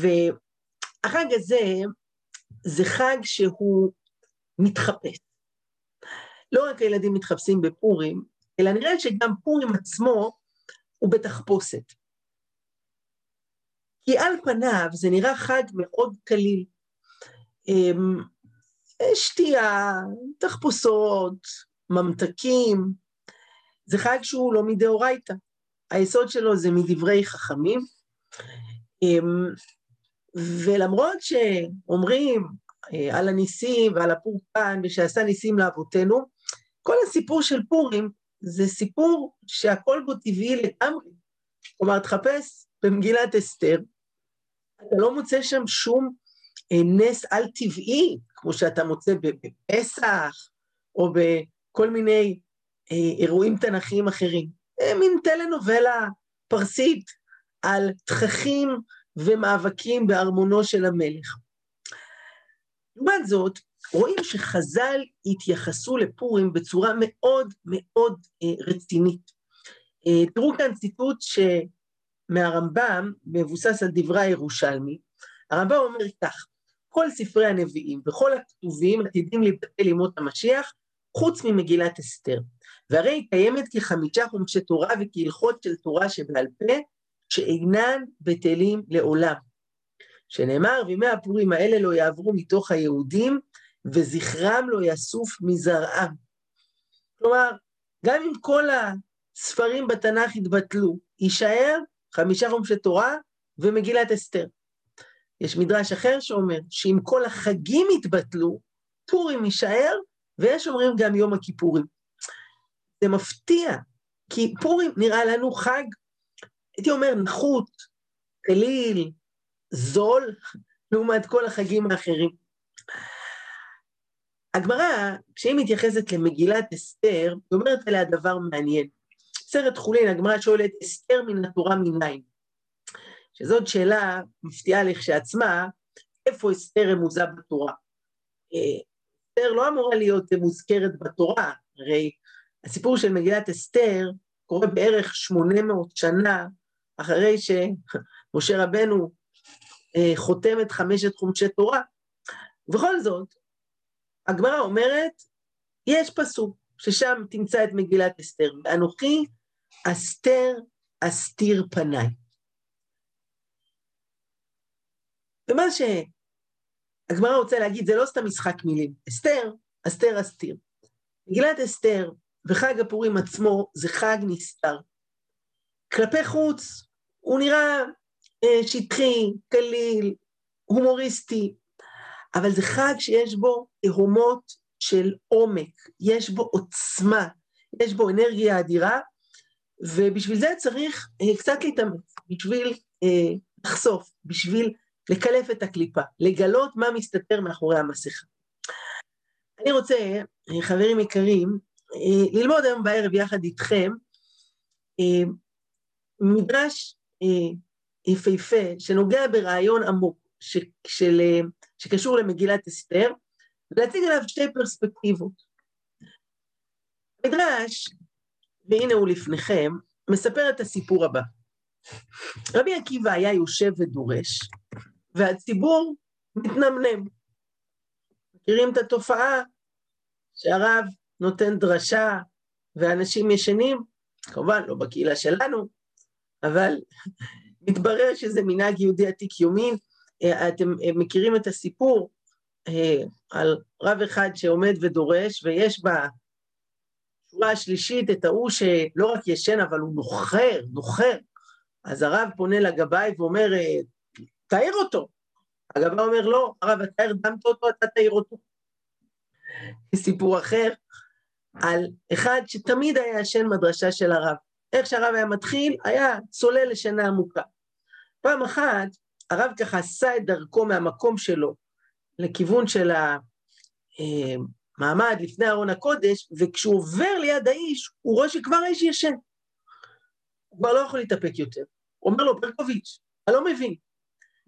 והחג הזה זה חג שהוא מתחפש. לא רק הילדים מתחפשים בפורים, אלא נראה שגם פורים עצמו הוא בתחפושת. כי על פניו זה נראה חג מאוד קליל. אמ, שתייה, תחפושות, ממתקים, זה חג שהוא לא מדאורייתא. היסוד שלו זה מדברי חכמים, אמ, ולמרות שאומרים אה, על הניסים ועל הפורקן ושעשה ניסים לאבותינו, כל הסיפור של פורים זה סיפור שהכל בו טבעי לגמרי. כלומר, תחפש במגילת אסתר, אתה לא מוצא שם שום אה, נס על-טבעי, כמו שאתה מוצא בפסח, או בכל מיני אה, אירועים תנכיים אחרים. מין טלנובלה פרסית על תככים ומאבקים בארמונו של המלך. לעומת זאת, רואים שחז"ל התייחסו לפורים בצורה מאוד מאוד אה, רצינית. אה, תראו כאן ציטוט מהרמב"ם, מבוסס על דברי הירושלמי. הרמב"ם אומר כך, כל ספרי הנביאים וכל הכתובים עתידים להתבטל לימות המשיח, חוץ ממגילת אסתר. והרי היא קיימת כחמישה חומשי תורה וכהלכות של תורה שבעל פה, שאינן בטלים לעולם. שנאמר, וימי הפורים האלה לא יעברו מתוך היהודים, וזכרם לא יסוף מזרעם. כלומר, גם אם כל הספרים בתנ"ך יתבטלו, יישאר חמישה חומשי תורה ומגילת אסתר. יש מדרש אחר שאומר שאם כל החגים יתבטלו, פורים יישאר, ויש אומרים גם יום הכיפורים. זה מפתיע, כי פורים נראה לנו חג, הייתי אומר, נחות, קליל, זול, לעומת כל החגים האחרים. הגמרא, כשהיא מתייחסת למגילת אסתר, היא אומרת עליה דבר מעניין. סרט חולין, הגמרא שואלת, אסתר מן התורה מניין? שזאת שאלה מפתיעה לכשעצמה, איפה אסתר רמוזה בתורה? אה, אסתר לא אמורה להיות מוזכרת בתורה, הרי הסיפור של מגילת אסתר קורה בערך 800 שנה אחרי שמשה רבנו אה, חותם את חמשת חומשי תורה. ובכל זאת, הגמרא אומרת, יש פסוק ששם תמצא את מגילת אסתר, ואנוכי אסתר אסתיר פניי. ומה שהגמרא רוצה להגיד, זה לא סתם משחק מילים. אסתר, אסתר אסתיר. מגילת אסתר וחג הפורים עצמו זה חג נסתר. כלפי חוץ הוא נראה אה, שטחי, קליל, הומוריסטי, אבל זה חג שיש בו תהומות של עומק, יש בו עוצמה, יש בו אנרגיה אדירה, ובשביל זה צריך אה, קצת להתאמץ, בשביל אה, לחשוף, בשביל לקלף את הקליפה, לגלות מה מסתתר מאחורי המסכה. אני רוצה, אה, חברים יקרים, אה, ללמוד היום בערב יחד איתכם אה, מדרש יפהפה שנוגע ברעיון עמוק ש, של, שקשור למגילת אסתר, ולהציג עליו שתי פרספקטיבות. מדרש, והנה הוא לפניכם, מספר את הסיפור הבא. רבי עקיבא היה יושב ודורש, והציבור מתנמנם. מכירים את התופעה שהרב נותן דרשה ואנשים ישנים? כמובן, לא בקהילה שלנו, אבל מתברר שזה מנהג יהודי עתיק יומין. אה, אתם אה, מכירים את הסיפור אה, על רב אחד שעומד ודורש, ויש בשורה השלישית את ההוא שלא רק ישן, אבל הוא נוחר, נוחר. אז הרב פונה לגבאי ואומר, תעיר אותו. הגבאי אומר, לא, הרב, אתה הרדמת אותו, אתה תעיר אותו. סיפור אחר, על אחד שתמיד היה ישן מדרשה של הרב. איך שהרב היה מתחיל, היה צולל לשינה עמוקה. פעם אחת, הרב ככה עשה את דרכו מהמקום שלו לכיוון של המעמד לפני ארון הקודש, וכשהוא עובר ליד האיש, הוא רואה שכבר האיש ישן. הוא כבר לא יכול להתאפק יותר. הוא אומר לו, ברקוביץ', אני לא מבין.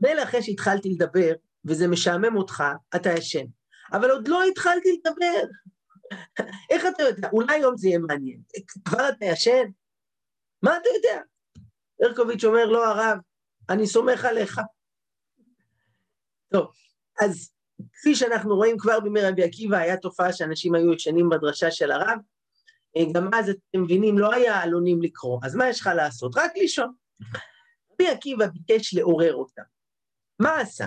מילא אחרי שהתחלתי לדבר, וזה משעמם אותך, אתה ישן. אבל עוד לא התחלתי לדבר. איך אתה יודע? אולי היום זה יהיה מעניין. כבר אתה ישן? מה אתה יודע? ברקוביץ' אומר, לא, הרב, אני סומך עליך. טוב, אז כפי שאנחנו רואים כבר בימי רבי עקיבא, היה תופעה שאנשים היו ישנים בדרשה של הרב, אה, גם אז אתם מבינים, לא היה עלונים לקרוא, אז מה יש לך לעשות? רק לישון. רבי עקיבא ביקש לעורר אותם. מה עשה?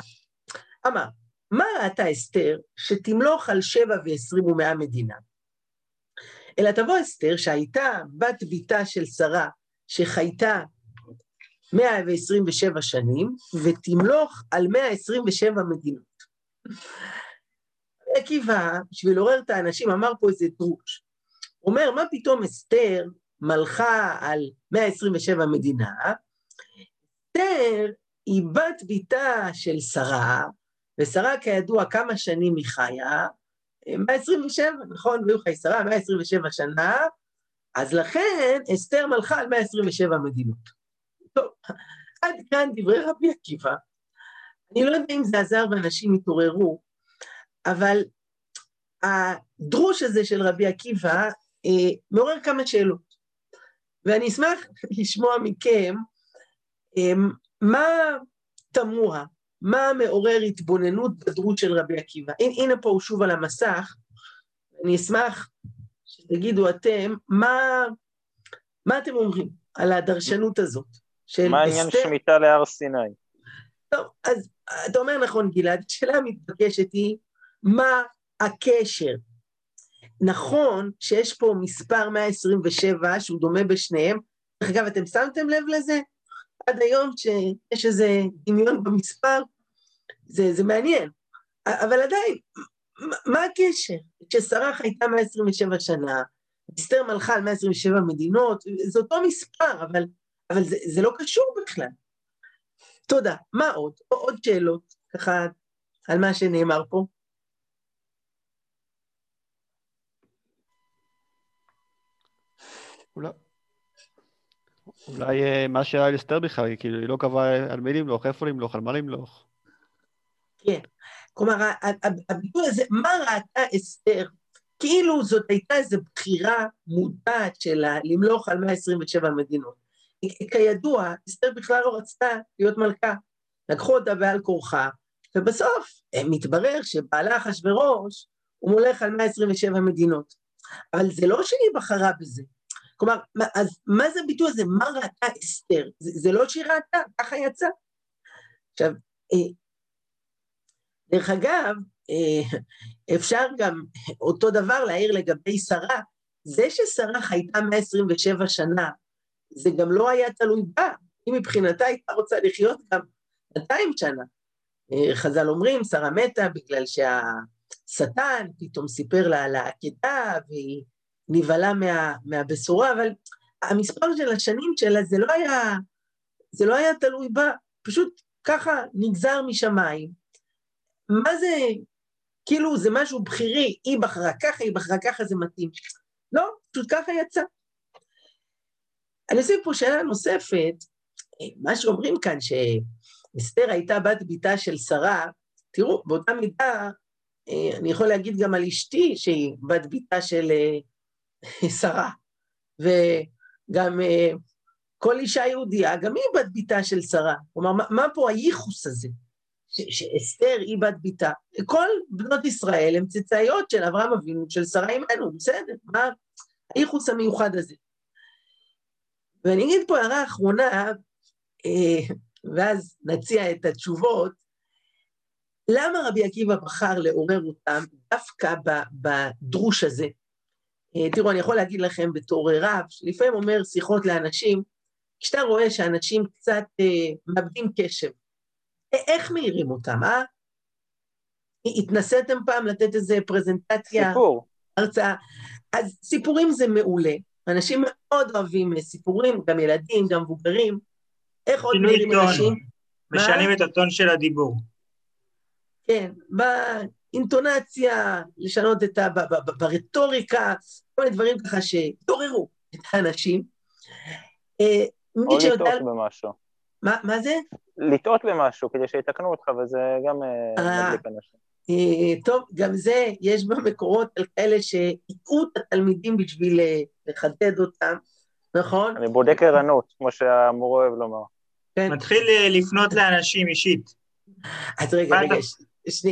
אמר, מה ראתה אסתר שתמלוך על שבע ועשרים ומאה מדינה? אלא תבוא אסתר שהייתה בת ביתה של שרה, שחייתה 127 שנים, ותמלוך על 127 מדינות. עקיבא, בשביל לעורר את האנשים, אמר פה איזה דרוש. הוא אומר, מה פתאום אסתר מלכה על 127 מדינה? אסתר היא בת ביתה של שרה, ושרה כידוע כמה שנים היא חיה? 127, נכון? והיו חי שרה 127 שנה, אז לכן אסתר מלכה על 127 מדינות. טוב, עד כאן דברי רבי עקיבא. אני לא יודע אם זה עזר ואנשים התעוררו, אבל הדרוש הזה של רבי עקיבא אה, מעורר כמה שאלות. ואני אשמח לשמוע מכם אה, מה תמוה, מה מעורר התבוננות בדרוש של רבי עקיבא. הנה, פה הוא שוב על המסך, אני אשמח שתגידו אתם, מה, מה אתם אומרים על הדרשנות הזאת של מה העניין אסתר... שמיטה להר סיני? טוב, אז אתה אומר נכון, גלעד, השאלה המתבקשת היא, מה הקשר? נכון שיש פה מספר 127 שהוא דומה בשניהם, דרך אגב, אתם שמתם לב לזה? עד היום שיש איזה דמיון במספר, זה, זה מעניין. אבל עדיין, מה הקשר? כששרח הייתה 127 שנה, אסתר מלכה על 127 מדינות, זה אותו מספר, אבל, אבל זה, זה לא קשור בכלל. תודה. מה עוד? עוד שאלות, ככה, על מה שנאמר פה? אולי, אולי אה, מה שהיה על אסתר בכלל, כאילו היא לא קבעה על מי למלוך, איפה למלוך, על מה למלוך. כן, כלומר, הביטוי הזה, מה ראתה אסתר? כאילו זאת הייתה איזו בחירה מודעת שלה למלוך על 127 מדינות. כידוע, אסתר בכלל לא רצתה להיות מלכה. לקחו אותה בעל כורחה, ובסוף מתברר שבעלה אחשורוש הוא מולך על 127 מדינות. אבל זה לא שהיא בחרה בזה. כלומר, אז מה זה הביטוי הזה? מה ראתה אסתר? זה, זה לא שהיא ראתה, ככה יצא. עכשיו, אה, דרך אגב, אה, אפשר גם אותו דבר להעיר לגבי שרה. זה ששרה חייתה 127 שנה, זה גם לא היה תלוי בה. היא מבחינתה הייתה רוצה לחיות גם 200 שנה. אה, חז"ל אומרים, שרה מתה בגלל שהשטן פתאום סיפר לה על העקדה, והיא נבהלה מה, מהבשורה, אבל המספר של השנים שלה זה לא היה, זה לא היה תלוי בה, פשוט ככה נגזר משמיים. מה זה, כאילו זה משהו בכירי, היא בחרה ככה, היא בחרה ככה, זה מתאים. לא, פשוט ככה יצא. אני אוסיף פה שאלה נוספת, מה שאומרים כאן, שאסתר הייתה בת ביתה של שרה, תראו, באותה מידה, אני יכול להגיד גם על אשתי, שהיא בת ביתה של שרה, וגם כל אישה יהודייה, גם היא בת ביתה של שרה. כלומר, מה פה הייחוס הזה? שאסתר היא בת ביתה. כל בנות ישראל הן צאצאיות של אברהם אבינו, של שרה אימנו, בסדר, מה הייחוס המיוחד הזה? ואני אגיד פה הערה אחרונה, אה, ואז נציע את התשובות, למה רבי עקיבא בחר לעורר אותם דווקא בדרוש הזה? אה, תראו, אני יכול להגיד לכם בתור רב, שלפעמים אומר שיחות לאנשים, כשאתה רואה שאנשים קצת אה, מאבדים קשב, איך מעירים אותם, אה? התנסיתם פעם לתת איזה פרזנטציה? סיפור. הרצאה. אז סיפורים זה מעולה. אנשים מאוד אוהבים סיפורים, גם ילדים, גם מבוגרים. איך עוד מעירים אנשים? משנים את הטון של הדיבור. כן, באינטונציה, לשנות את ה... ברטוריקה, כל מיני דברים ככה שתעוררו את האנשים. אה, או לטעות במשהו. מה, מה זה? לטעות במשהו, כדי שיתקנו אותך, וזה גם אה, מדליק אנשים. אה, טוב, גם זה, יש במקורות על כאלה שהטעו את התלמידים בשביל אה, לחדד אותם, נכון? אני בודק ערנות, כמו שהמורה אוהב לומר. כן. מתחיל לפנות לאנשים אישית. אז רגע, רגע,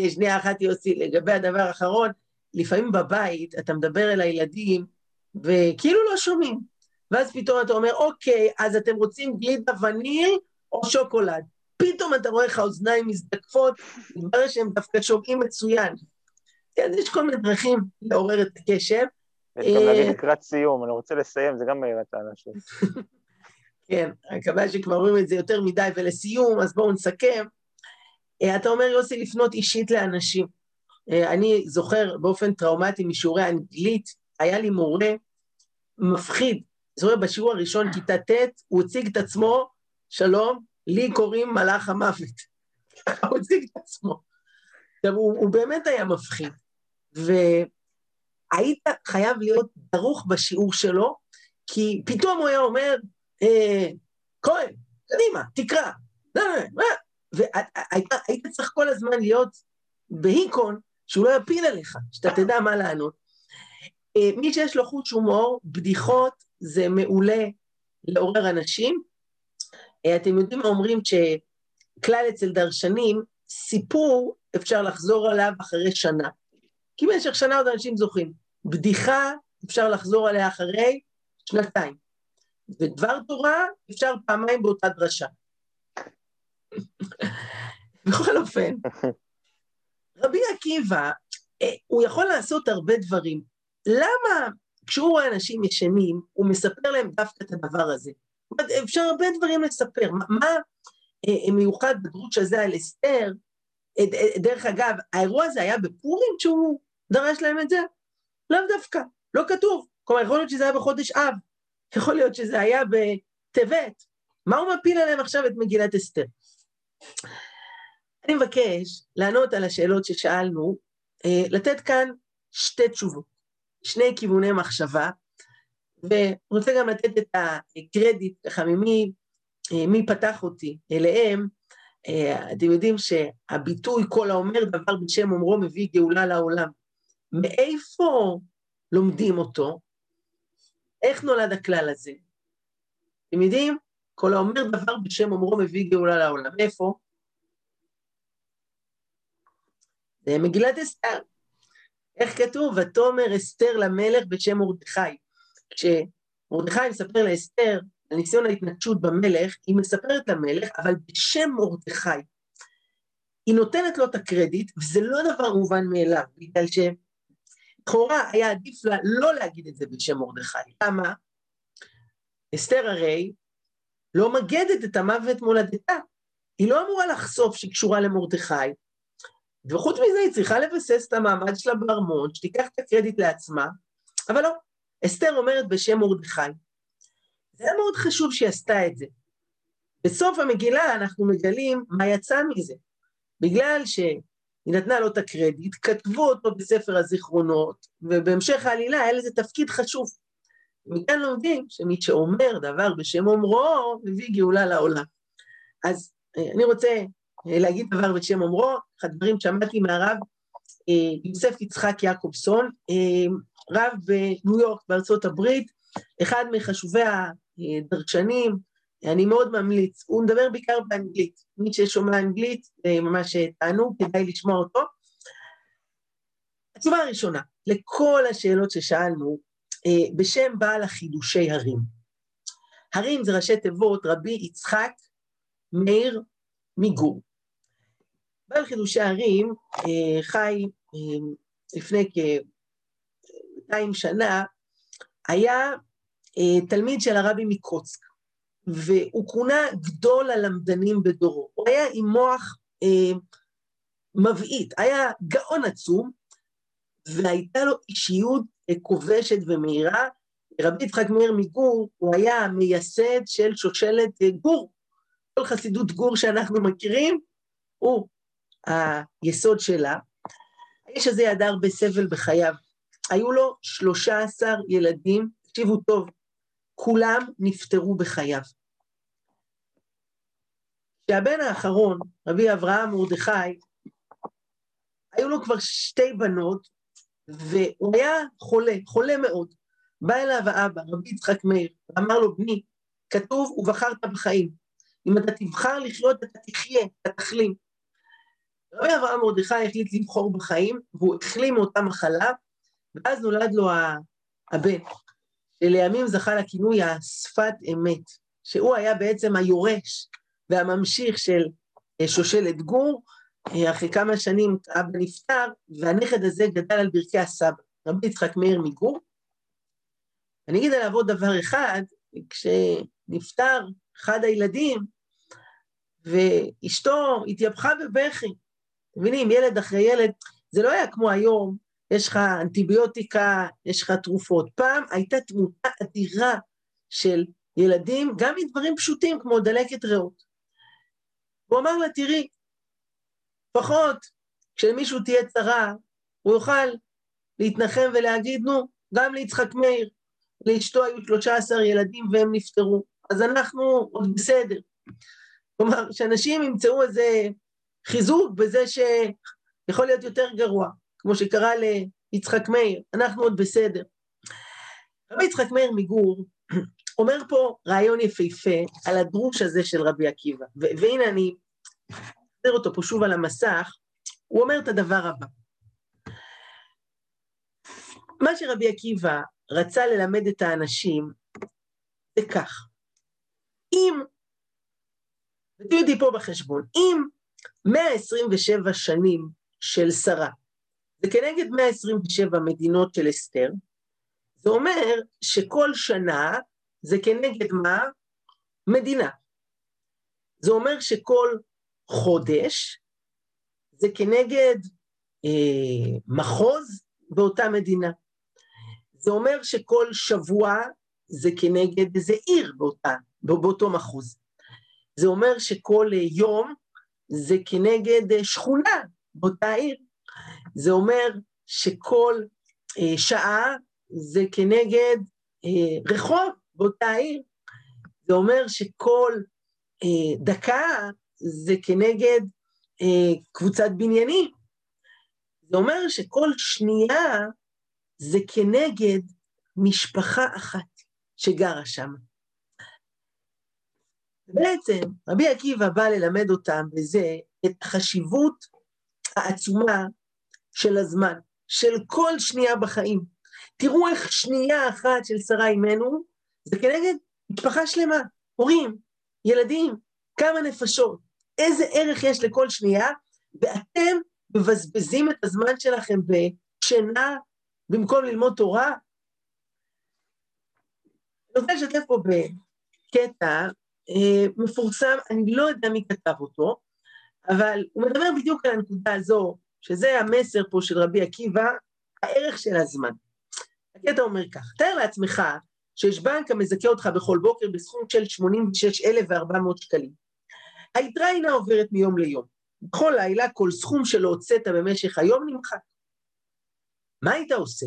שנייה אחת יוסי, לגבי הדבר האחרון, לפעמים בבית אתה מדבר אל הילדים וכאילו לא שומעים. ואז פתאום אתה אומר, אוקיי, אז אתם רוצים גלידה וניל או שוקולד? פתאום אתה רואה איך האוזניים מזדקפות, מתברר שהם דווקא שומעים מצוין. כן, יש כל מיני דרכים לעורר את הקשב. יש גם להגיד אה, לקראת סיום, אני רוצה לסיים, זה גם מעיר את האנשים. כן, רק הבעיה שכבר אומרים את זה יותר מדי, ולסיום, אז בואו נסכם. אה, אתה אומר, יוסי, לפנות אישית לאנשים. אה, אני זוכר באופן טראומטי משיעורי אנגלית, היה לי מורה מפחיד. זוכר, בשיעור הראשון, כיתה ט', הוא הציג את עצמו, שלום, לי קוראים מלאך המוות. הוא הציג את עצמו. עכשיו, הוא, הוא באמת היה מפחיד. והיית חייב להיות דרוך בשיעור שלו, כי פתאום הוא היה אומר, אה, כהן, קדימה, תקרא. והיית צריך כל הזמן להיות בהיקון, שהוא לא יפיל עליך, שאתה תדע מה לענות. אה, מי שיש לו חוש הומור, בדיחות זה מעולה לעורר אנשים. אה, אתם יודעים מה אומרים שכלל אצל דרשנים, סיפור אפשר לחזור עליו אחרי שנה. כי במשך שנה עוד אנשים זוכרים. בדיחה אפשר לחזור עליה אחרי שנתיים. ודבר תורה אפשר פעמיים באותה דרשה. בכל אופן, רבי עקיבא, אה, הוא יכול לעשות הרבה דברים. למה כשהוא רואה אנשים ישנים, הוא מספר להם דווקא את הדבר הזה? אפשר הרבה דברים לספר. מה, מה אה, מיוחד בדרוש הזה על אסתר? אה, דרך אגב, האירוע הזה היה בפורים שהוא דרש להם את זה? לאו דווקא, לא כתוב. כלומר, יכול להיות שזה היה בחודש אב, יכול להיות שזה היה בטבת. מה הוא מפיל עליהם עכשיו את מגילת אסתר? אני מבקש לענות על השאלות ששאלנו, אה, לתת כאן שתי תשובות, שני כיווני מחשבה, ורוצה גם לתת את הקרדיט ככה ממי אה, מי פתח אותי אליהם. אה, אתם יודעים שהביטוי כל האומר דבר בשם אומרו מביא גאולה לעולם. מאיפה לומדים אותו? איך נולד הכלל הזה? אתם יודעים? כל האומר דבר בשם אומרו מביא גאולה לעולם. איפה? זה מגילת אסתר. איך כתוב? ותאמר אסתר למלך בשם מרדכי. כשמרדכי מספר לאסתר על ניסיון ההתנגשות במלך, היא מספרת למלך, אבל בשם מרדכי. היא נותנת לו את הקרדיט, וזה לא דבר מובן מאליו, בגלל שלכאורה היה עדיף לה לא להגיד את זה בשם מרדכי. למה? אסתר הרי לא מגדת את המוות מולדתה. היא לא אמורה לחשוף שהיא קשורה למרדכי, וחוץ מזה היא צריכה לבסס את המעמד שלה בארמון, שתיקח את הקרדיט לעצמה, אבל לא, אסתר אומרת בשם מרדכי. זה היה מאוד חשוב שהיא עשתה את זה. בסוף המגילה אנחנו מגלים מה יצא מזה. בגלל שהיא נתנה לו את הקרדיט, כתבו אותו בספר הזיכרונות, ובהמשך העלילה היה לזה תפקיד חשוב. מכאן לומדים שמי שאומר דבר בשם אומרו, מביא גאולה לעולם. אז אה, אני רוצה אה, להגיד דבר בשם אומרו, אחד הדברים שמעתי מהרב יוסף יצחק יעקובסון, אה, רב בניו יורק בארצות הברית, אחד מחשובי הדרשנים, אני מאוד ממליץ, הוא מדבר בעיקר באנגלית, מי ששומע אנגלית, אה, ממש תענוג, כדאי לשמוע אותו. התשובה הראשונה, לכל השאלות ששאלנו, אה, בשם בעל החידושי הרים. הרים זה ראשי תיבות רבי יצחק מאיר מגור. בעל חידושי הרים אה, חי אה, לפני כ-200 שנה, היה אה, תלמיד של הרבי מקוצק, והוא כונה גדול הלמדנים בדורו. הוא היה עם מוח אה, מבעית, היה גאון עצום, והייתה לו אישיות כובשת ומהירה. רבי יצחק מאיר מגור, הוא היה המייסד של שושלת אה, גור. כל חסידות גור שאנחנו מכירים, הוא היסוד שלה. האיש הזה ידע הרבה סבל בחייו. היו לו 13 ילדים, תקשיבו טוב, כולם נפטרו בחייו. שהבן האחרון, רבי אברהם מרדכי, היו לו כבר שתי בנות, והוא היה חולה, חולה מאוד. בא אליו האבא, רבי יצחק מאיר, ואמר לו, בני, כתוב, ובחרת בחיים. אם אתה תבחר לחיות, אתה תחיה, אתה תחלים. רבי אברהם מרדכי החליט לבחור בחיים, והוא החלים מאותה מחלה, ואז נולד לו הבן, שלימים זכה לכינוי השפת אמת, שהוא היה בעצם היורש והממשיך של אה, שושלת גור, אה, אחרי כמה שנים אבא נפטר, והנכד הזה גדל על ברכי הסבא, רבי יצחק מאיר מגור. אני אגיד עליו עוד דבר אחד, כשנפטר אחד הילדים, ואשתו התייפחה בבכי. אתם מבינים, ילד אחרי ילד, זה לא היה כמו היום, יש לך אנטיביוטיקה, יש לך תרופות. פעם הייתה תמותה אדירה של ילדים, גם מדברים פשוטים כמו דלקת ריאות. הוא אמר לה, תראי, לפחות כשלמישהו תהיה צרה, הוא יוכל להתנחם ולהגיד, נו, גם ליצחק מאיר, לאשתו היו 13 ילדים והם נפטרו, אז אנחנו עוד בסדר. כלומר, שאנשים ימצאו איזה חיזוק בזה שיכול להיות יותר גרוע, כמו שקרה ליצחק מאיר, אנחנו עוד בסדר. רבי יצחק מאיר מגור אומר פה רעיון יפהפה על הדרוש הזה של רבי עקיבא, והנה אני אעזר אותו פה שוב על המסך, הוא אומר את הדבר הבא. מה שרבי עקיבא רצה ללמד את האנשים זה כך, אם, ותהיו איתי פה בחשבון, אם 127 שנים של שרה, זה כנגד 127 מדינות של אסתר, זה אומר שכל שנה זה כנגד מה? מדינה. זה אומר שכל חודש זה כנגד אה, מחוז באותה מדינה. זה אומר שכל שבוע זה כנגד איזה עיר באותה, באותו מחוז. זה אומר שכל יום זה כנגד אה, שכונה באותה עיר. זה אומר שכל אה, שעה זה כנגד אה, רחוב באותה עיר. זה אומר שכל אה, דקה זה כנגד אה, קבוצת בניינים. זה אומר שכל שנייה זה כנגד משפחה אחת שגרה שם. בעצם רבי עקיבא בא ללמד אותם בזה את החשיבות העצומה של הזמן, של כל שנייה בחיים. תראו איך שנייה אחת של שרה אימנו, זה כנגד משפחה שלמה, הורים, ילדים, כמה נפשות, איזה ערך יש לכל שנייה, ואתם מבזבזים את הזמן שלכם בשינה במקום ללמוד תורה. אני רוצה לשתף פה בקטע מפורסם, אני לא יודע מי כתב אותו, אבל הוא מדבר בדיוק על הנקודה הזו, שזה המסר פה של רבי עקיבא, הערך של הזמן. הקטע אומר כך, תאר לעצמך שיש בנק המזכה אותך בכל בוקר בסכום של 86,400 שקלים. היתרה אינה עוברת מיום ליום. בכל לילה כל סכום שלא הוצאת במשך היום נמחק. מה היית עושה?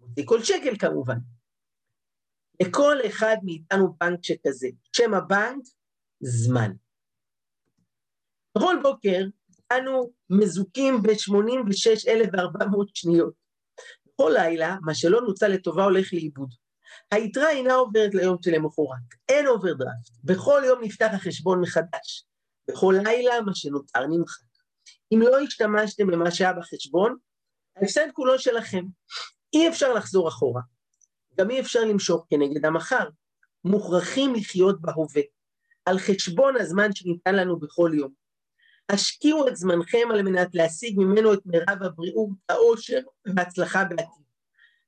מוציא כל שקל כמובן. לכל אחד מאיתנו בנק שכזה. שם הבנק, זמן. בכל בוקר אנו מזוכים ב-86,400 שניות. בכל לילה, מה שלא נוצל לטובה הולך לאיבוד. היתרה אינה עוברת ליום שלמחרת, אין אוברדרפט. בכל יום נפתח החשבון מחדש. בכל לילה מה שנותר נמחק. אם לא השתמשתם במה שהיה בחשבון, ההפסד כולו שלכם. אי אפשר לחזור אחורה. גם אי אפשר למשוך כנגד המחר. מוכרחים לחיות בהווה, על חשבון הזמן שניתן לנו בכל יום. השקיעו את זמנכם על מנת להשיג ממנו את מירב הבריאות, העושר וההצלחה בעתיד.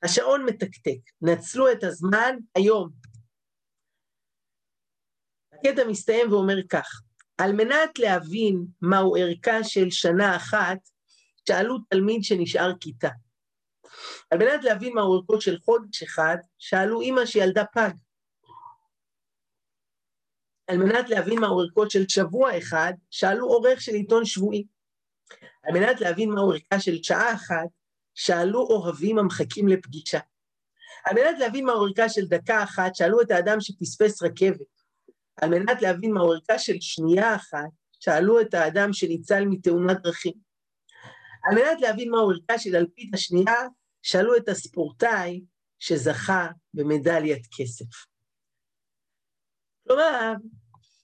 השעון מתקתק, נצלו את הזמן היום. הקטע מסתיים ואומר כך, על מנת להבין מהו ערכה של שנה אחת, שאלו תלמיד שנשאר כיתה. על מנת להבין מהו ערכו של חודש אחד, שאלו אימא שילדה פג. על מנת להבין מהו ערכו של שבוע אחד, שאלו עורך של עיתון שבועי. על מנת להבין מהו ערכה של שעה אחת, שאלו אוהבים המחכים לפגישה. על מנת להבין מהו ערכה של דקה אחת, שאלו את האדם שפספס רכבת. על מנת להבין מהו ערכה של שנייה אחת, שאלו את האדם שניצל מתאונת דרכים. על מנת להבין מהו ערכה של אלפית השנייה, שאלו את הספורטאי שזכה במדליית כסף. כלומר,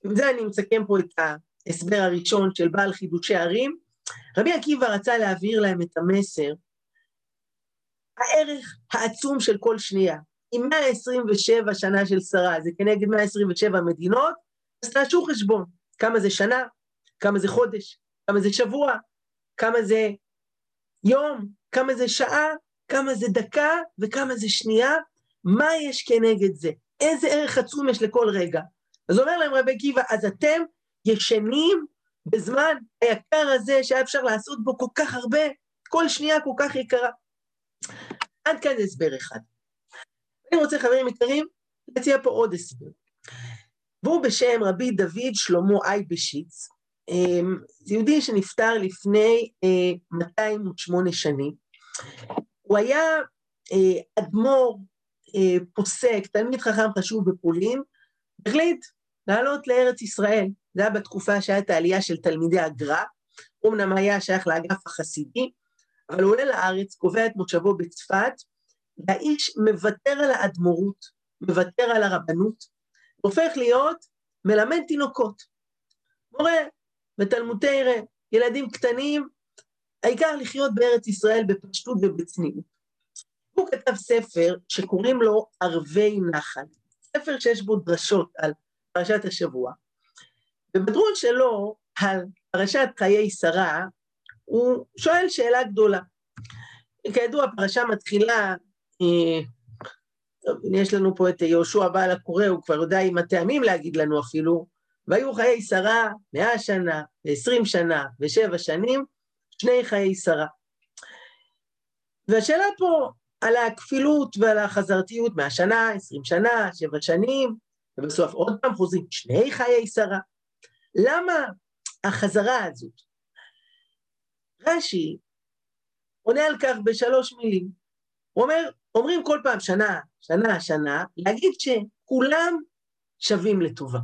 עם זה אני מסכם פה את ההסבר הראשון של בעל חידושי ערים, רבי עקיבא רצה להעביר להם את המסר, הערך העצום של כל שנייה. עם 127 שנה של שרה, זה כנגד 127 מדינות, אז תעשו חשבון, כמה זה שנה, כמה זה חודש, כמה זה שבוע, כמה זה יום, כמה זה שעה, כמה זה דקה וכמה זה שנייה, מה יש כנגד זה? איזה ערך עצום יש לכל רגע? אז אומר להם רבי עקיבא, אז אתם ישנים בזמן היקר הזה שהיה אפשר לעשות בו כל כך הרבה, כל שנייה כל כך יקרה. עד כאן הסבר אחד. אני רוצה, חברים יקרים, להציע פה עוד הסבר. והוא בשם רבי דוד שלמה אייבשיץ, אמ, יהודי שנפטר לפני 208 אה, שנים. הוא היה אה, אדמו"ר, אה, פוסק, תלמיד חכם חשוב בפולין, החליט לעלות לארץ ישראל. זה היה בתקופה שהייתה העלייה של תלמידי הגר"א, אמנם היה שייך לאגף החסידי, אבל הוא עולה לארץ, קובע את מושבו בצפת, והאיש מוותר על האדמו"רות, מוותר על הרבנות, הופך להיות מלמד תינוקות. מורה ותלמוד תרא, ילדים קטנים, העיקר לחיות בארץ ישראל בפשטות ובצניעות. הוא כתב ספר שקוראים לו ערבי נחל, ספר שיש בו דרשות על פרשת השבוע, ובדרון שלו על פרשת חיי שרה, הוא שואל שאלה גדולה. כידוע, הפרשה מתחילה, אה, טוב, יש לנו פה את יהושע בעל הקורא, הוא כבר יודע עם הטעמים להגיד לנו אפילו, והיו חיי שרה מאה שנה, ועשרים שנה, ושבע שנים, שני חיי שרה. והשאלה פה על הכפילות ועל החזרתיות מהשנה, עשרים שנה, שבע שנים, ובסוף עוד פעם חוזרים שני חיי שרה. למה החזרה הזאת? רש"י עונה על כך בשלוש מילים. הוא אומר, אומרים כל פעם שנה, שנה, שנה, להגיד שכולם שווים לטובה.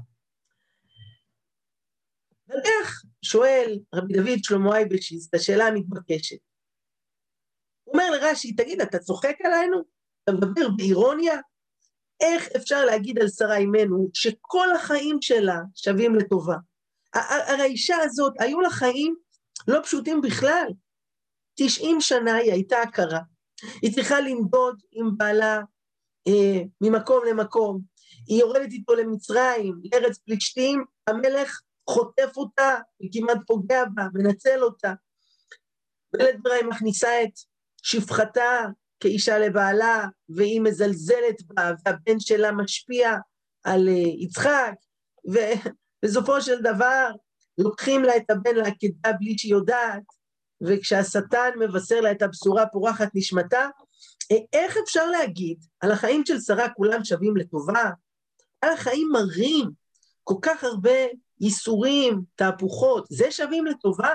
וכך שואל רבי דוד שלמה אייבשיס את השאלה המתבקשת. הוא אומר לרש"י, תגיד, אתה צוחק עלינו? אתה מדבר באירוניה? איך אפשר להגיד על שרה אימנו שכל החיים שלה שווים לטובה? הרי האישה הזאת, היו לה חיים לא פשוטים בכלל. 90 שנה היא הייתה הכרה. היא צריכה לנדוד עם בעלה אה, ממקום למקום. היא יורדת איתו למצרים, לארץ פלישתים, המלך חוטף אותה וכמעט פוגע בה, מנצל אותה. בלית ברירה היא מכניסה את שפחתה כאישה לבעלה, והיא מזלזלת בה, והבן שלה משפיע על אה, יצחק, ובסופו של דבר לוקחים לה את הבן לעקדה בלי שהיא יודעת, וכשהשטן מבשר לה את הבשורה פורחת נשמתה, אה, איך אפשר להגיד על החיים של שרה כולם שווים לטובה? על החיים מרים, כל כך הרבה ייסורים, תהפוכות, זה שווים לטובה?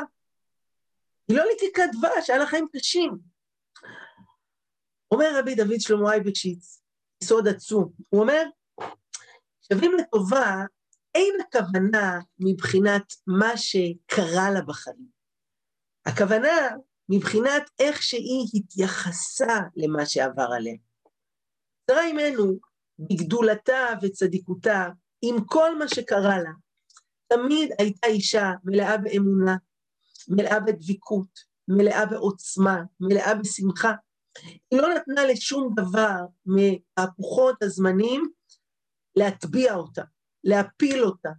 היא לא לקיקת דבש, היה לה חיים קשים. אומר רבי דוד שלמה אייבקשיץ, יסוד עצום, הוא אומר, שווים לטובה אין הכוונה מבחינת מה שקרה לה בחיים. הכוונה מבחינת איך שהיא התייחסה למה שעבר עליה. שרה אימנו, בגדולתה וצדיקותה, עם כל מה שקרה לה, תמיד הייתה אישה מלאה באמונה, מלאה בדביקות, מלאה בעוצמה, מלאה בשמחה. היא לא נתנה לשום דבר מהפוכות הזמנים להטביע אותה, להפיל אותה,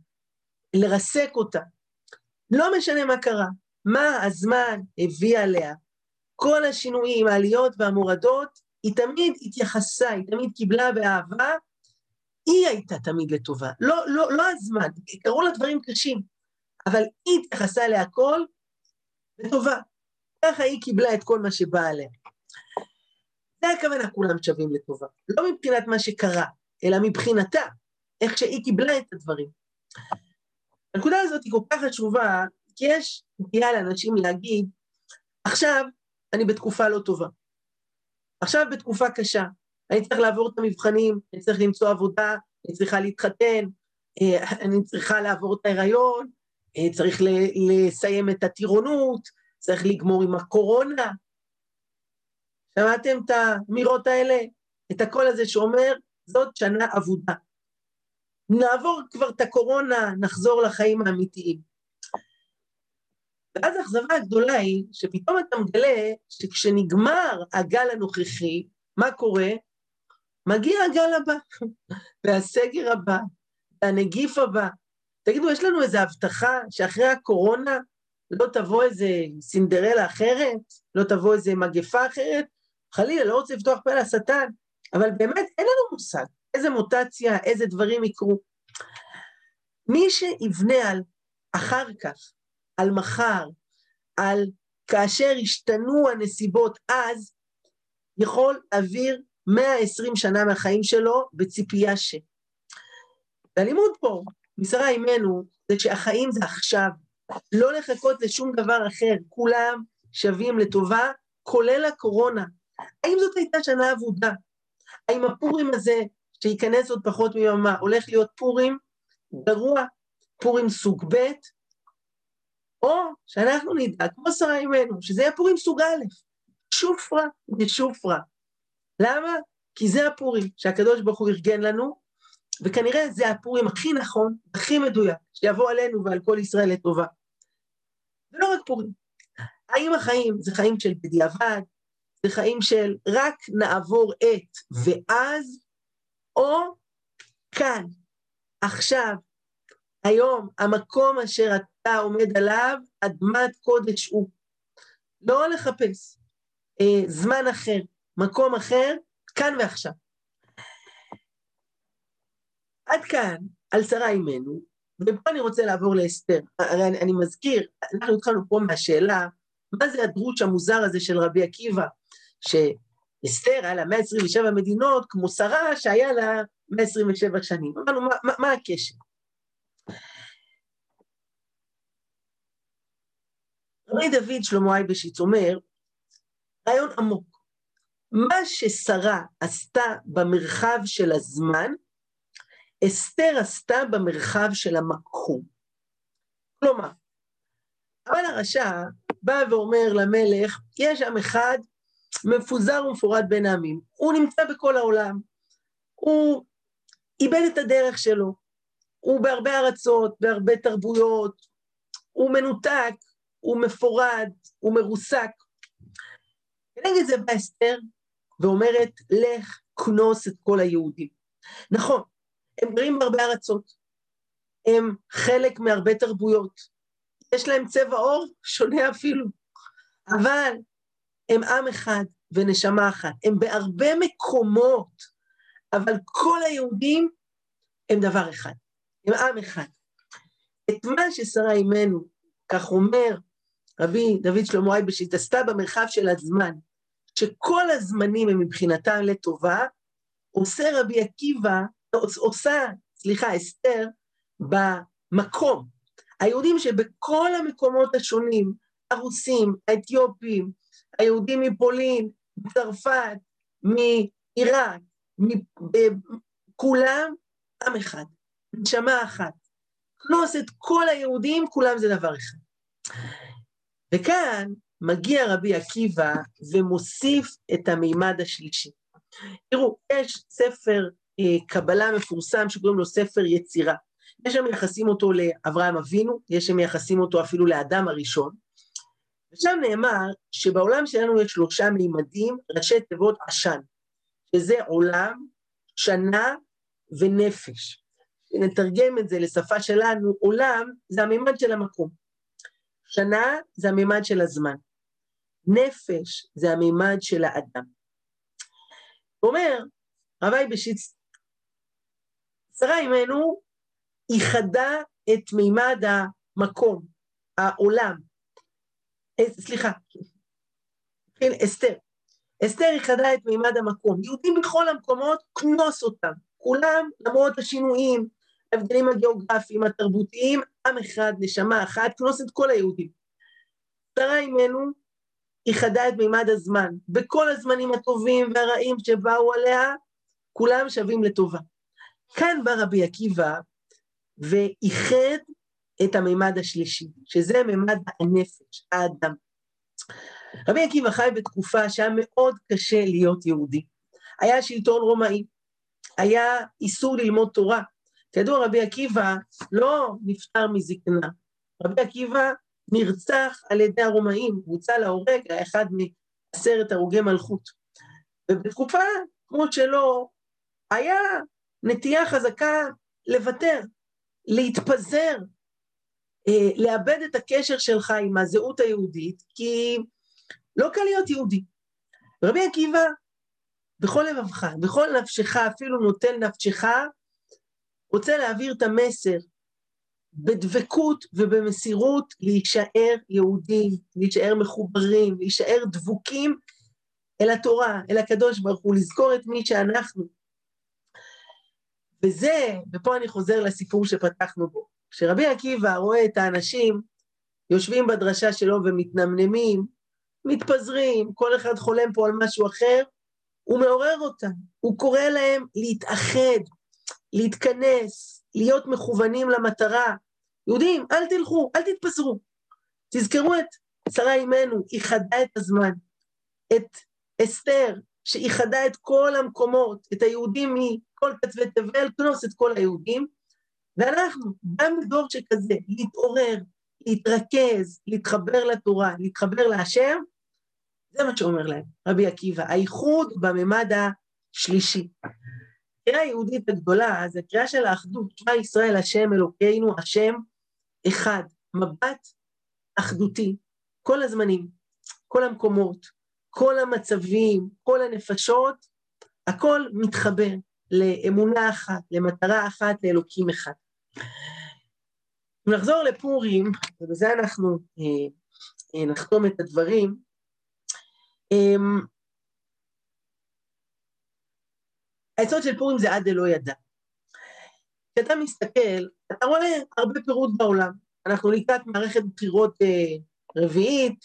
לרסק אותה. לא משנה מה קרה, מה הזמן הביא עליה. כל השינויים, העליות והמורדות, היא תמיד התייחסה, היא תמיד קיבלה באהבה, היא הייתה תמיד לטובה. לא, לא, לא הזמן, קרו לה דברים קשים, אבל היא התייחסה להכל לטובה. ככה היא קיבלה את כל מה שבא עליה. זה הכוונה, כולם שווים לטובה. לא מבחינת מה שקרה, אלא מבחינתה, איך שהיא קיבלה את הדברים. הנקודה הזאת היא כל כך חשובה, כי יש נטייה לאנשים להגיד, עכשיו אני בתקופה לא טובה, עכשיו בתקופה קשה, אני צריך לעבור את המבחנים, אני צריך למצוא עבודה, אני צריכה להתחתן, אה, אני צריכה לעבור את ההיריון, אה, צריך לסיים את הטירונות, צריך לגמור עם הקורונה. שמעתם את האמירות האלה? את הקול הזה שאומר, זאת שנה אבודה. נעבור כבר את הקורונה, נחזור לחיים האמיתיים. ואז האכזבה הגדולה היא שפתאום אתה מגלה שכשנגמר הגל הנוכחי, מה קורה? מגיע הגל הבא, והסגר הבא, והנגיף הבא. תגידו, יש לנו איזו הבטחה שאחרי הקורונה לא תבוא איזה סינדרלה אחרת? לא תבוא איזה מגפה אחרת? חלילה, לא רוצה לפתוח פה לשטן, אבל באמת אין לנו מושג איזה מוטציה, איזה דברים יקרו. מי שיבנה על אחר כך, על מחר, על כאשר השתנו הנסיבות אז, יכול להעביר 120 שנה מהחיים שלו בציפייה ש... והלימוד פה, משרה אימנו, זה שהחיים זה עכשיו, לא לחכות לשום דבר אחר, כולם שווים לטובה, כולל הקורונה. האם זאת הייתה שנה אבודה? האם הפורים הזה, שייכנס עוד פחות מיומה, הולך להיות פורים גרוע, פורים סוג ב', או שאנחנו נדע, כמו שרה אימנו, שזה יהיה פורים סוג א', שופרה ושופרה. למה? כי זה הפורים שהקדוש ברוך הוא ארגן לנו, וכנראה זה הפורים הכי נכון, הכי מדויק, שיבוא עלינו ועל כל ישראל לטובה. זה לא רק פורים. האם החיים זה חיים של בדיעבד, זה חיים של רק נעבור את ואז, או כאן, עכשיו, היום, המקום אשר אתה עומד עליו, אדמת קודש הוא. לא לחפש אה, זמן אחר, מקום אחר, כאן ועכשיו. עד כאן, על שרה אימנו, ופה אני רוצה לעבור לאסתר. הרי אני, אני מזכיר, אנחנו התחלנו פה מהשאלה, מה זה הדרוש המוזר הזה של רבי עקיבא, שאסתר היה לה 127 מדינות, כמו שרה שהיה לה 127 שנים. אמרנו, מה, מה, מה הקשר? רבי דוד שלמה אייבשיץ אומר, רעיון עמוק. מה ששרה עשתה במרחב של הזמן, אסתר עשתה במרחב של המקום. כלומר, אבל הרשע בא ואומר למלך, יש שם אחד מפוזר ומפורד בין העמים, הוא נמצא בכל העולם, הוא איבד את הדרך שלו, הוא בהרבה ארצות, בהרבה תרבויות, הוא מנותק, הוא מפורד, הוא מרוסק. כנגד זה בא אסתר ואומרת, לך כנוס את כל היהודים. נכון, הם גרים בהרבה ארצות, הם חלק מהרבה תרבויות, יש להם צבע עור שונה אפילו, אבל הם עם אחד ונשמה אחת, הם בהרבה מקומות, אבל כל היהודים הם דבר אחד, הם עם אחד. את מה ששרה אימנו, כך אומר רבי דוד שלמה אייבשיט, עשתה במרחב של הזמן, שכל הזמנים הם מבחינתם לטובה, עושה רבי עקיבא, עושה, סליחה, אסתר, במקום. היהודים שבכל המקומות השונים, הרוסים, האתיופים, היהודים מפולין, מצרפת, מעיראק, כולם עם אחד, נשמה אחת. כנוס את כל היהודים, כולם זה דבר אחד. וכאן מגיע רבי עקיבא ומוסיף את המימד השלישי. תראו, יש ספר אה, קבלה מפורסם שקוראים לו ספר יצירה. יש שמייחסים אותו לאברהם אבינו, יש שמייחסים אותו אפילו לאדם הראשון, ושם נאמר שבעולם שלנו יש שלושה מימדים, ראשי תיבות עשן, שזה עולם, שנה ונפש. נתרגם את זה לשפה שלנו, עולם זה המימד של המקום. שנה זה המימד של הזמן. נפש זה המימד של האדם. אומר, רבי בשיץ, שרה אימנו איחדה את מימד המקום, העולם. אה, סליחה, כן, אסתר. אסתר איחדה את מימד המקום. יהודים בכל המקומות, כנוס אותם. כולם, למרות השינויים, ההבדלים הגיאוגרפיים, התרבותיים, עם אחד, נשמה אחת, כנוס את כל היהודים. שרה אימנו איחדה את מימד הזמן. בכל הזמנים הטובים והרעים שבאו עליה, כולם שווים לטובה. כאן בא רבי עקיבא ואיחד את המימד השלישי, שזה מימד הנפש, האדם. רבי עקיבא חי בתקופה שהיה מאוד קשה להיות יהודי. היה שלטון רומאי, היה איסור ללמוד תורה. כידוע, רבי עקיבא לא נפטר מזקנה. רבי עקיבא נרצח על ידי הרומאים, והוצא להורג, היה אחד מעשרת הרוגי מלכות. ובתקופה כמו שלו, היה נטייה חזקה לוותר, להתפזר, אה, לאבד את הקשר שלך עם הזהות היהודית, כי לא קל להיות יהודי. רבי עקיבא, בכל לבבך, בכל נפשך, אפילו נוטל נפשך, רוצה להעביר את המסר בדבקות ובמסירות להישאר יהודים, להישאר מחוברים, להישאר דבוקים אל התורה, אל הקדוש ברוך הוא, לזכור את מי שאנחנו. וזה, ופה אני חוזר לסיפור שפתחנו בו, כשרבי עקיבא רואה את האנשים יושבים בדרשה שלו ומתנמנמים, מתפזרים, כל אחד חולם פה על משהו אחר, הוא מעורר אותם, הוא קורא להם להתאחד, להתכנס, להיות מכוונים למטרה. יהודים, אל תלכו, אל תתפזרו. תזכרו את שרה אימנו, היא חדה את הזמן. את אסתר, שאיחדה את כל המקומות, את היהודים מכל קצווי תבל, כנוס את כל היהודים, ואנחנו, גם בדור שכזה, להתעורר, להתרכז, להתחבר לתורה, להתחבר להשם, זה מה שאומר להם רבי עקיבא, האיחוד בממד השלישי. הקריאה היהודית הגדולה זה קריאה של האחדות, שמע ישראל השם אלוקינו, השם אחד, מבט אחדותי, כל הזמנים, כל המקומות, כל המצבים, כל הנפשות, הכל מתחבר לאמונה אחת, למטרה אחת, לאלוקים אחד. אם נחזור לפורים, ובזה אנחנו אה, אה, נחתום את הדברים, אה, היסוד של פורים זה עד דלא ידע. כשאתה מסתכל, אתה רואה הרבה פירוט בעולם. אנחנו לקראת מערכת בחירות אה, רביעית,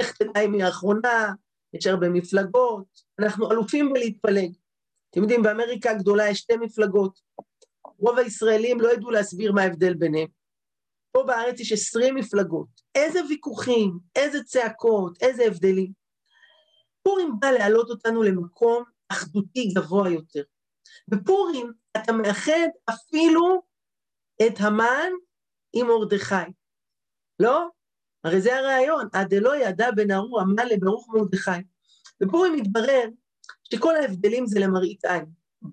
לך תדע אם היא האחרונה, יש הרבה מפלגות, אנחנו אלופים בלהתפלג. אתם יודעים, באמריקה הגדולה יש שתי מפלגות. רוב הישראלים לא ידעו להסביר מה ההבדל ביניהם. פה בארץ יש עשרים מפלגות. איזה ויכוחים, איזה צעקות, איזה הבדלים. פורים בא להעלות אותנו למקום אחדותי גבוה יותר. בפורים אתה מאחד אפילו את המן עם מרדכי. לא? הרי זה הרעיון, עד דלא ידע בן ארור עמל לברוך מרדכי. בפורים מתברר שכל ההבדלים זה למראית עין.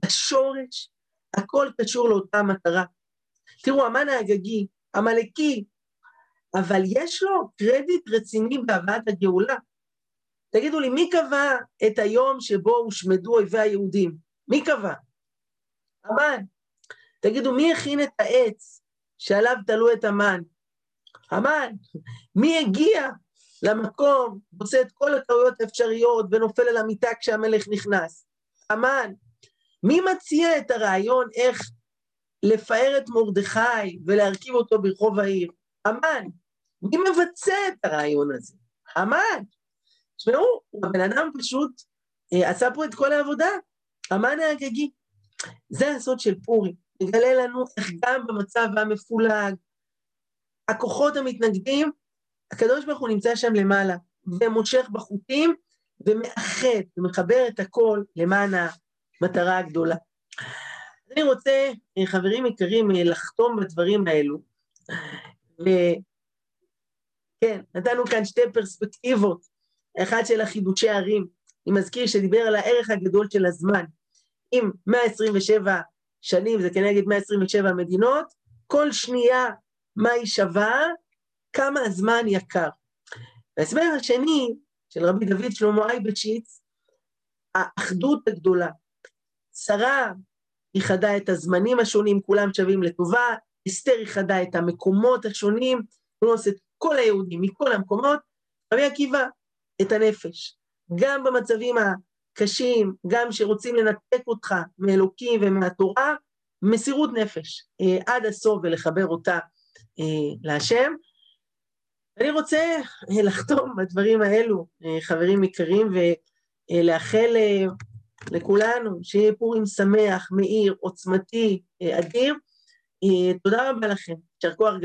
בשורש הכל קשור לאותה מטרה. תראו, המן האגגי, עמלקי, אבל יש לו קרדיט רציני בהבאת הגאולה. תגידו לי, מי קבע את היום שבו הושמדו אויבי היהודים? מי קבע? המן. תגידו, מי הכין את העץ שעליו תלו את המן? המן. מי הגיע למקום, עושה את כל הטעויות האפשריות ונופל על המיטה כשהמלך נכנס? המן. מי מציע את הרעיון איך לפאר את מרדכי ולהרכיב אותו ברחוב העיר? המן. מי מבצע את הרעיון הזה? המן. תשמעו, הבן אדם פשוט אה, עשה פה את כל העבודה, המן האגגי. זה הסוד של פורים, מגלה לנו איך גם במצב המפולג, הכוחות המתנגדים, הקדוש ברוך הוא נמצא שם למעלה, ומושך בחוטים, ומאחד, ומחבר את הכל למען המטרה הגדולה. אני רוצה, חברים יקרים, לחתום בדברים האלו, וכן, נתנו כאן שתי פרספקטיבות, אחד של החידושי ערים, אני מזכיר שדיבר על הערך הגדול של הזמן. אם 127 שנים זה כנגד 127 מדינות, כל שנייה מה היא שווה, כמה הזמן יקר. וההסבר השני של רבי דוד שלמה אייבצ'יץ, האחדות הגדולה. שרה איחדה את הזמנים השונים, כולם שווים לטובה, אסתר איחדה את המקומות השונים, הוא עושה את כל היהודים מכל המקומות, רבי עקיבא את הנפש. גם במצבים הקשים, גם שרוצים לנתק אותך מאלוקים ומהתורה, מסירות נפש אה, עד הסוף ולחבר אותה אה, להשם. אני רוצה אה, לחתום בדברים האלו, חברים יקרים, ולאחל לכולנו שיהיה פורים שמח, מאיר, עוצמתי, אדיר. תודה רבה לכם. יישר כוח